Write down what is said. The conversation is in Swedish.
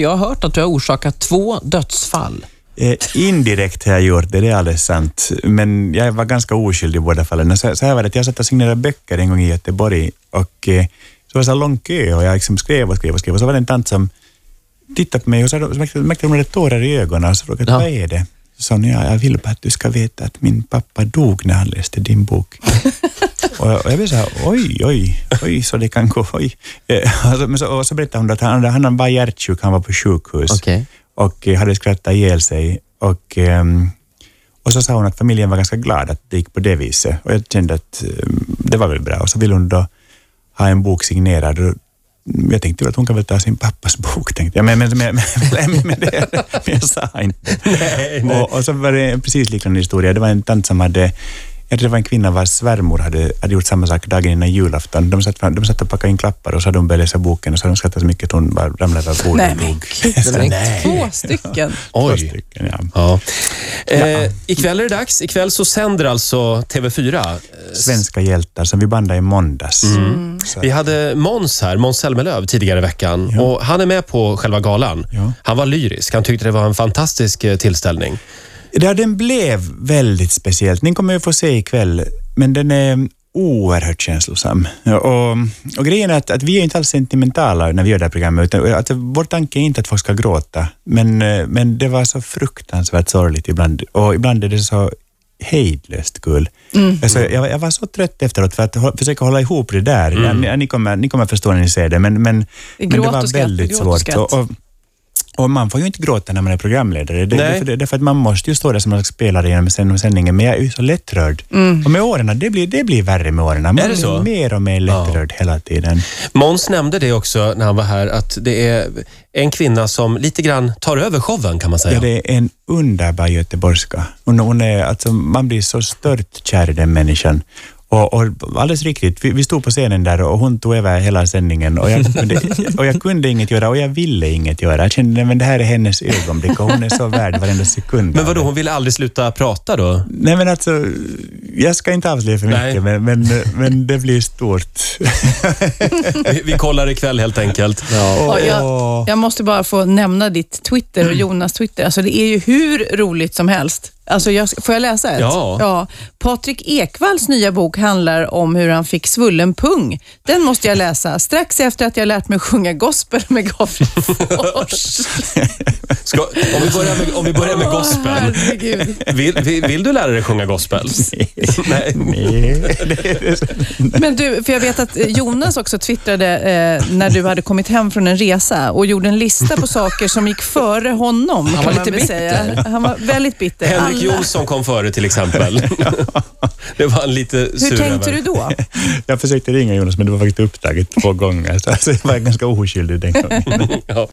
för jag har hört att du har orsakat två dödsfall. Eh, indirekt har jag gjort det, det är alldeles sant. Men jag var ganska oskyldig i båda fallen. Så, så här var det, jag satt och signerade böcker en gång i Göteborg och eh, så var det så lång kö och jag liksom skrev och skrev och skrev och så var det en tant som tittade på mig och så, så märkte, märkte hon hade tårar i ögonen och så frågade Ja. vad är det? Så sa hon, ja, jag vill bara att du ska veta att min pappa dog när han läste din bok. och, och jag blev så här, oj, oj, oj, så det kan gå, oj. Eh, och så, men så, och så berättade hon att han, han var hjärtsjuk, han var på sjukhus Okej. och eh, hade skrattat ihjäl sig. Och, ehm, och så sa hon att familjen var ganska glad att det gick på det viset. Och jag kände att ehm, det var väl bra. Och så ville hon då ha en bok signerad. Jag tänkte att hon kan väl ta sin pappas bok, tänkte jag. Men, men, men, men, men, men, det, men jag sa inte. Nej, nej. Och, och så var det en precis liknande historia. Det var en tant som hade jag tror det var en kvinna vars svärmor hade, hade gjort samma sak dagen innan julafton. De satt, fram- de satt och packade in klappar och så hade hon börjat läsa boken och så hade de skrattat så mycket att hon bara ramlade över bordet Nej, och men dog. Nej. Två stycken. Två Oj. stycken, ja. Ja. Eh, ikväll är det dags. Ikväll så sänder alltså TV4. eh, Svenska hjältar som vi bandade i måndags. Mm. Så, Vi hade Måns här, Måns Zelmerlöw, tidigare i veckan. Ja. Och han är med på själva galan. Ja. Han var lyrisk. Han tyckte det var en fantastisk eh, tillställning. Ja, den blev väldigt speciellt. Ni kommer ju få se ikväll, men den är oerhört känslosam. Och, och grejen är att, att vi är inte alls sentimentala när vi gör det här programmet. Utan, att vår tanke är inte att folk ska gråta, men, eh, men det var så fruktansvärt sorgligt ibland. Och ibland är det så hejdlöst kul. Alltså, jag, jag var så trött efteråt för att hå- försöka hålla ihop det där. Ja, ni, ni, kommer, ni kommer förstå när ni ser det, men, men, men det var väldigt svårt. Och, och, och man får ju inte gråta när man är programledare. Det, Nej. det, därför att man måste ju stå där som en spelare genom sänd- sändningen, men jag är ju så lättrörd. Och med åren, det blir, det blir värre med åren. Man Är det blir mer och mer lättrörd hela tiden. Måns nämnde det också när han var här, att det är en kvinna som lite grann tar över showen kan man säga. Ja, det är en underbar göteborgska. Hon, hon är, alltså, man blir så stört kär i den människan. Och, och alldeles riktigt, vi, vi stod på scenen där och hon tog över hela sändningen och jag, kunde, och jag kunde inget göra och jag ville inget göra. Jag kände att det här är hennes ögonblick och hon är så värd varenda sekund. Men vadå, hon ville aldrig sluta prata då? Nej men alltså, jag ska inte avslöja för mycket, men, men, men det blir stort. Vi, vi kollar ikväll helt enkelt. Ja, Åh. jag, jag måste bara få nämna ditt Twitter och Jonas Twitter. Alltså det är ju hur roligt som helst. Alltså jag, får jag läsa ett? Ja. ja. Patrik Ekvalls nya bok handlar om hur han fick svullen pung. Den måste jag läsa strax efter att jag lärt mig sjunga gospel med Gabriel Fors. Ska, om, vi börjar med, om vi börjar med gospel. Vill, vill, vill du lära dig sjunga gospel? Nej. Nej. Men du, för jag vet att Jonas också twittrade eh, när du hade kommit hem från en resa och gjorde en lista på saker som gick före honom. Han var lite bitter. Han var väldigt bitter. Henrik Alla- Jonsson kom före till exempel. Det var han lite sur Hur tänkte över. du då? Jag försökte ringa Jonas, men det var faktiskt upptaget två gånger, så jag var ganska oskyldig den gången. Ja.